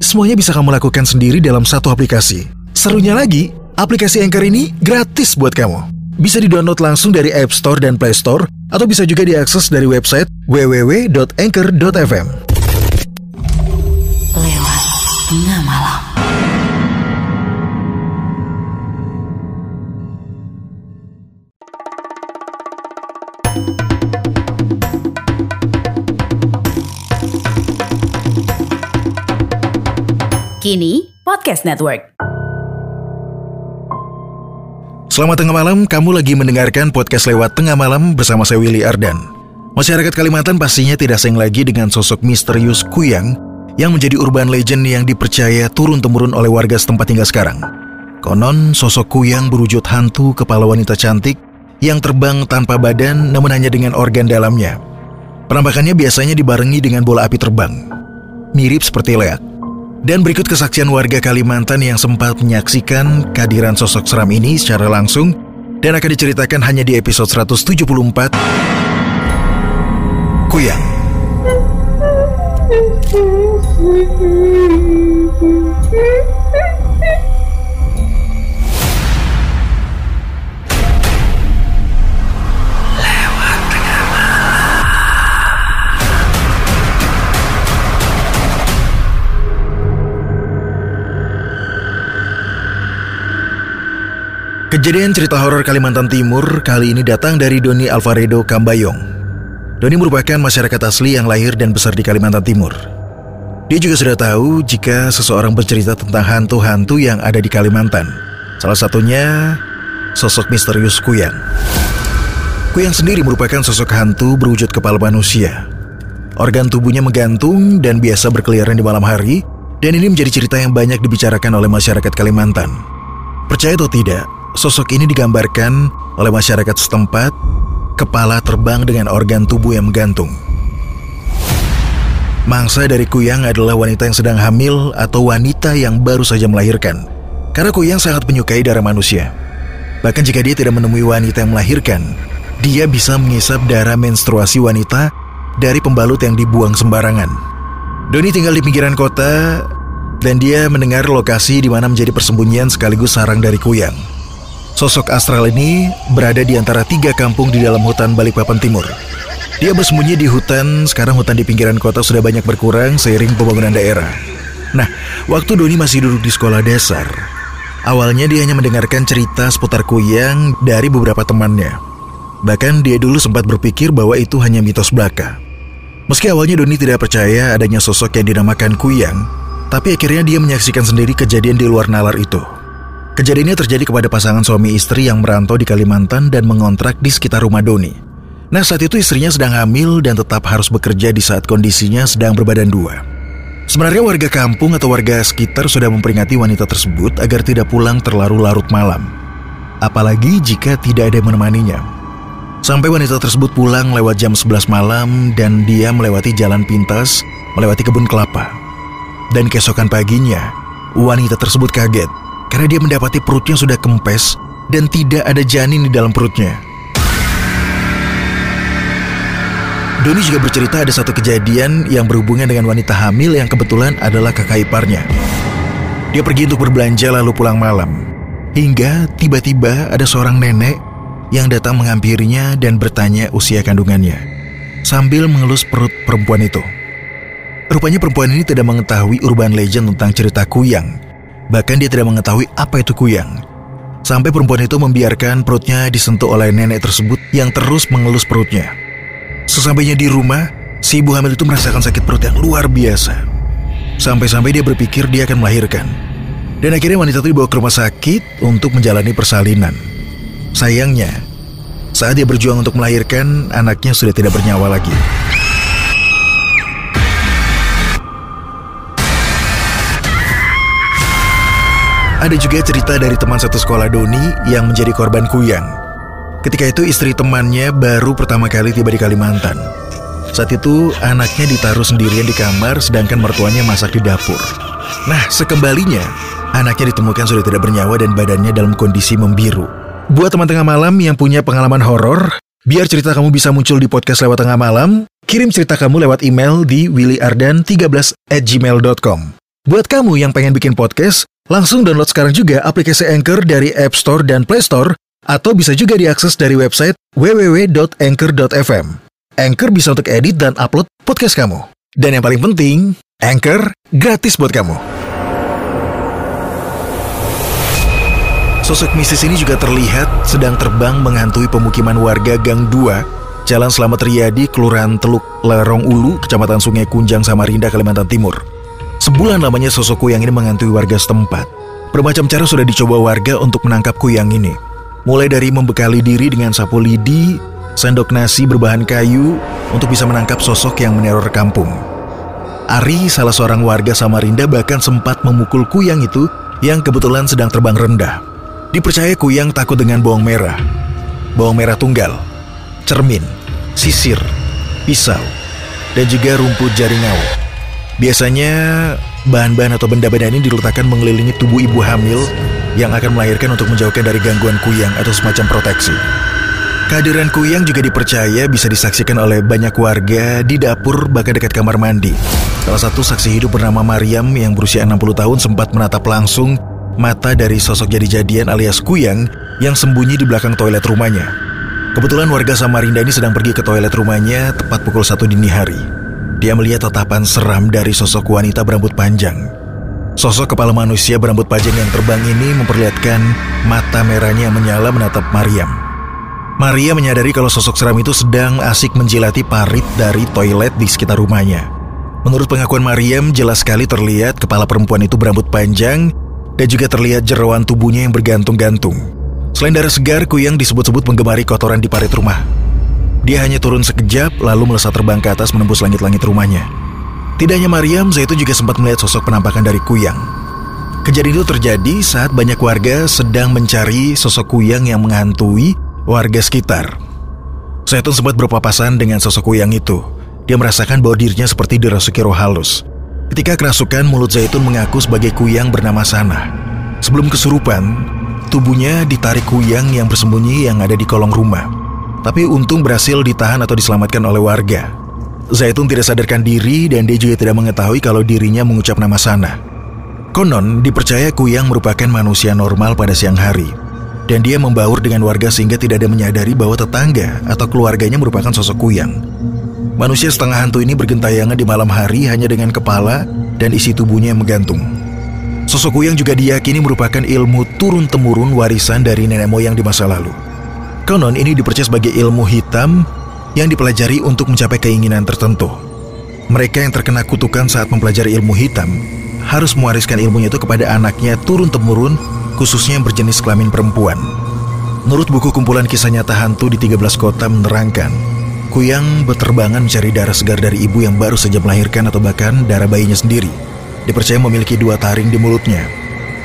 semuanya bisa kamu lakukan sendiri dalam satu aplikasi. Serunya lagi, aplikasi Anchor ini gratis buat kamu. Bisa di-download langsung dari App Store dan Play Store, atau bisa juga diakses dari website www.anchor.fm. Kini Podcast Network. Selamat tengah malam, kamu lagi mendengarkan podcast lewat tengah malam bersama saya Willy Ardan. Masyarakat Kalimantan pastinya tidak asing lagi dengan sosok misterius Kuyang yang menjadi urban legend yang dipercaya turun-temurun oleh warga setempat hingga sekarang. Konon, sosok Kuyang berwujud hantu kepala wanita cantik yang terbang tanpa badan namun hanya dengan organ dalamnya. Penampakannya biasanya dibarengi dengan bola api terbang. Mirip seperti leak. Dan berikut kesaksian warga Kalimantan yang sempat menyaksikan kehadiran sosok seram ini secara langsung dan akan diceritakan hanya di episode 174 Kuyang. Kejadian cerita horor Kalimantan Timur kali ini datang dari Doni Alvaredo Kambayong. Doni merupakan masyarakat asli yang lahir dan besar di Kalimantan Timur. Dia juga sudah tahu jika seseorang bercerita tentang hantu-hantu yang ada di Kalimantan. Salah satunya sosok misterius Kuyang. Kuyang sendiri merupakan sosok hantu berwujud kepala manusia. Organ tubuhnya menggantung dan biasa berkeliaran di malam hari, dan ini menjadi cerita yang banyak dibicarakan oleh masyarakat Kalimantan. Percaya atau tidak, sosok ini digambarkan oleh masyarakat setempat, kepala terbang dengan organ tubuh yang menggantung. Mangsa dari Kuyang adalah wanita yang sedang hamil atau wanita yang baru saja melahirkan. Karena Kuyang sangat menyukai darah manusia. Bahkan jika dia tidak menemui wanita yang melahirkan, dia bisa mengisap darah menstruasi wanita dari pembalut yang dibuang sembarangan. Doni tinggal di pinggiran kota dan dia mendengar lokasi di mana menjadi persembunyian sekaligus sarang dari Kuyang. Sosok astral ini berada di antara tiga kampung di dalam hutan Balikpapan Timur. Dia bersembunyi di hutan, sekarang hutan di pinggiran kota sudah banyak berkurang seiring pembangunan daerah. Nah, waktu Doni masih duduk di sekolah dasar, awalnya dia hanya mendengarkan cerita seputar Kuyang dari beberapa temannya. Bahkan dia dulu sempat berpikir bahwa itu hanya mitos belaka. Meski awalnya Doni tidak percaya adanya sosok yang dinamakan Kuyang, tapi akhirnya dia menyaksikan sendiri kejadian di luar nalar itu. Kejadiannya terjadi kepada pasangan suami istri yang merantau di Kalimantan dan mengontrak di sekitar rumah Doni. Nah saat itu istrinya sedang hamil dan tetap harus bekerja di saat kondisinya sedang berbadan dua. Sebenarnya warga kampung atau warga sekitar sudah memperingati wanita tersebut agar tidak pulang terlalu larut malam. Apalagi jika tidak ada yang menemaninya. Sampai wanita tersebut pulang lewat jam 11 malam dan dia melewati jalan pintas, melewati kebun kelapa. Dan keesokan paginya, wanita tersebut kaget karena dia mendapati perutnya sudah kempes dan tidak ada janin di dalam perutnya. Doni juga bercerita ada satu kejadian yang berhubungan dengan wanita hamil yang kebetulan adalah kakak iparnya. Dia pergi untuk berbelanja lalu pulang malam. Hingga tiba-tiba ada seorang nenek yang datang menghampirinya dan bertanya usia kandungannya. Sambil mengelus perut perempuan itu. Rupanya perempuan ini tidak mengetahui urban legend tentang cerita kuyang Bahkan dia tidak mengetahui apa itu kuyang. Sampai perempuan itu membiarkan perutnya disentuh oleh nenek tersebut yang terus mengelus perutnya. Sesampainya di rumah, si ibu hamil itu merasakan sakit perut yang luar biasa. Sampai-sampai dia berpikir dia akan melahirkan. Dan akhirnya wanita itu dibawa ke rumah sakit untuk menjalani persalinan. Sayangnya, saat dia berjuang untuk melahirkan, anaknya sudah tidak bernyawa lagi. Ada juga cerita dari teman satu sekolah Doni yang menjadi korban kuyang. Ketika itu istri temannya baru pertama kali tiba di Kalimantan. Saat itu anaknya ditaruh sendirian di kamar sedangkan mertuanya masak di dapur. Nah, sekembalinya, anaknya ditemukan sudah tidak bernyawa dan badannya dalam kondisi membiru. Buat teman tengah malam yang punya pengalaman horor, biar cerita kamu bisa muncul di podcast lewat tengah malam, kirim cerita kamu lewat email di willyardan13 at gmail.com. Buat kamu yang pengen bikin podcast, langsung download sekarang juga aplikasi Anchor dari App Store dan Play Store, atau bisa juga diakses dari website www.anchor.fm. Anchor bisa untuk edit dan upload podcast kamu. Dan yang paling penting, Anchor gratis buat kamu. Sosok mistis ini juga terlihat sedang terbang menghantui pemukiman warga Gang 2, Jalan Selamat Riyadi, Kelurahan Teluk Lerong Ulu, Kecamatan Sungai Kunjang, Samarinda, Kalimantan Timur. Sebulan lamanya sosok kuyang ini menghantui warga setempat. Bermacam cara sudah dicoba warga untuk menangkap kuyang ini. Mulai dari membekali diri dengan sapu lidi, sendok nasi berbahan kayu untuk bisa menangkap sosok yang meneror kampung. Ari, salah seorang warga Samarinda bahkan sempat memukul kuyang itu yang kebetulan sedang terbang rendah. Dipercaya kuyang takut dengan bawang merah, bawang merah tunggal, cermin, sisir, pisau, dan juga rumput jaringau. Biasanya bahan-bahan atau benda-benda ini diletakkan mengelilingi tubuh ibu hamil yang akan melahirkan untuk menjauhkan dari gangguan kuyang atau semacam proteksi. Kehadiran kuyang juga dipercaya bisa disaksikan oleh banyak warga di dapur bahkan dekat kamar mandi. Salah satu saksi hidup bernama Mariam yang berusia 60 tahun sempat menatap langsung mata dari sosok jadi-jadian alias kuyang yang sembunyi di belakang toilet rumahnya. Kebetulan warga Samarinda ini sedang pergi ke toilet rumahnya tepat pukul 1 dini hari. Dia melihat tatapan seram dari sosok wanita berambut panjang. Sosok kepala manusia berambut panjang yang terbang ini memperlihatkan mata merahnya menyala menatap Mariam. Maria menyadari kalau sosok seram itu sedang asik menjilati parit dari toilet di sekitar rumahnya. Menurut pengakuan Mariam, jelas sekali terlihat kepala perempuan itu berambut panjang dan juga terlihat jeroan tubuhnya yang bergantung-gantung. Selain darah segar, Kuyang disebut-sebut menggemari kotoran di parit rumah. Dia hanya turun sekejap lalu melesat terbang ke atas menembus langit-langit rumahnya. Tidak hanya Mariam, Zaitun juga sempat melihat sosok penampakan dari Kuyang. Kejadian itu terjadi saat banyak warga sedang mencari sosok Kuyang yang menghantui warga sekitar. Zaitun sempat berpapasan dengan sosok Kuyang itu. Dia merasakan bahwa dirinya seperti dirasuki roh halus. Ketika kerasukan, mulut Zaitun mengaku sebagai Kuyang bernama Sana. Sebelum kesurupan, tubuhnya ditarik Kuyang yang bersembunyi yang ada di kolong rumah. Tapi untung berhasil ditahan atau diselamatkan oleh warga. Zaitun tidak sadarkan diri dan dia juga tidak mengetahui kalau dirinya mengucap nama Sana. Konon dipercaya Kuyang merupakan manusia normal pada siang hari. Dan dia membaur dengan warga sehingga tidak ada menyadari bahwa tetangga atau keluarganya merupakan sosok Kuyang. Manusia setengah hantu ini bergentayangan di malam hari hanya dengan kepala dan isi tubuhnya yang menggantung. Sosok Kuyang juga diyakini merupakan ilmu turun-temurun warisan dari nenek moyang di masa lalu. Konon ini dipercaya sebagai ilmu hitam yang dipelajari untuk mencapai keinginan tertentu. Mereka yang terkena kutukan saat mempelajari ilmu hitam harus mewariskan ilmunya itu kepada anaknya turun-temurun khususnya yang berjenis kelamin perempuan. Menurut buku kumpulan kisah nyata hantu di 13 kota menerangkan, Kuyang berterbangan mencari darah segar dari ibu yang baru saja melahirkan atau bahkan darah bayinya sendiri. Dipercaya memiliki dua taring di mulutnya.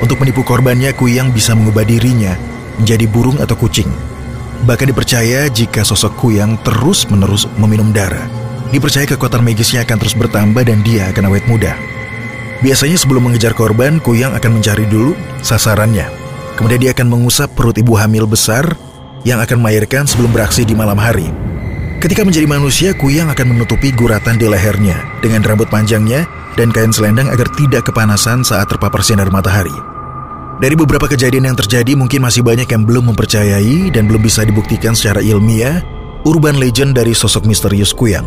Untuk menipu korbannya, Kuyang bisa mengubah dirinya menjadi burung atau kucing. Bahkan dipercaya jika sosok Kuyang terus-menerus meminum darah, dipercaya kekuatan magisnya akan terus bertambah dan dia akan awet muda. Biasanya sebelum mengejar korban, Kuyang akan mencari dulu sasarannya. Kemudian dia akan mengusap perut ibu hamil besar yang akan melahirkan sebelum beraksi di malam hari. Ketika menjadi manusia, Kuyang akan menutupi guratan di lehernya dengan rambut panjangnya dan kain selendang agar tidak kepanasan saat terpapar sinar matahari. Dari beberapa kejadian yang terjadi mungkin masih banyak yang belum mempercayai dan belum bisa dibuktikan secara ilmiah urban legend dari sosok misterius Kuyang.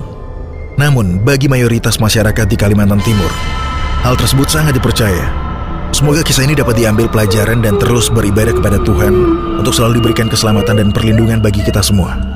Namun, bagi mayoritas masyarakat di Kalimantan Timur, hal tersebut sangat dipercaya. Semoga kisah ini dapat diambil pelajaran dan terus beribadah kepada Tuhan untuk selalu diberikan keselamatan dan perlindungan bagi kita semua.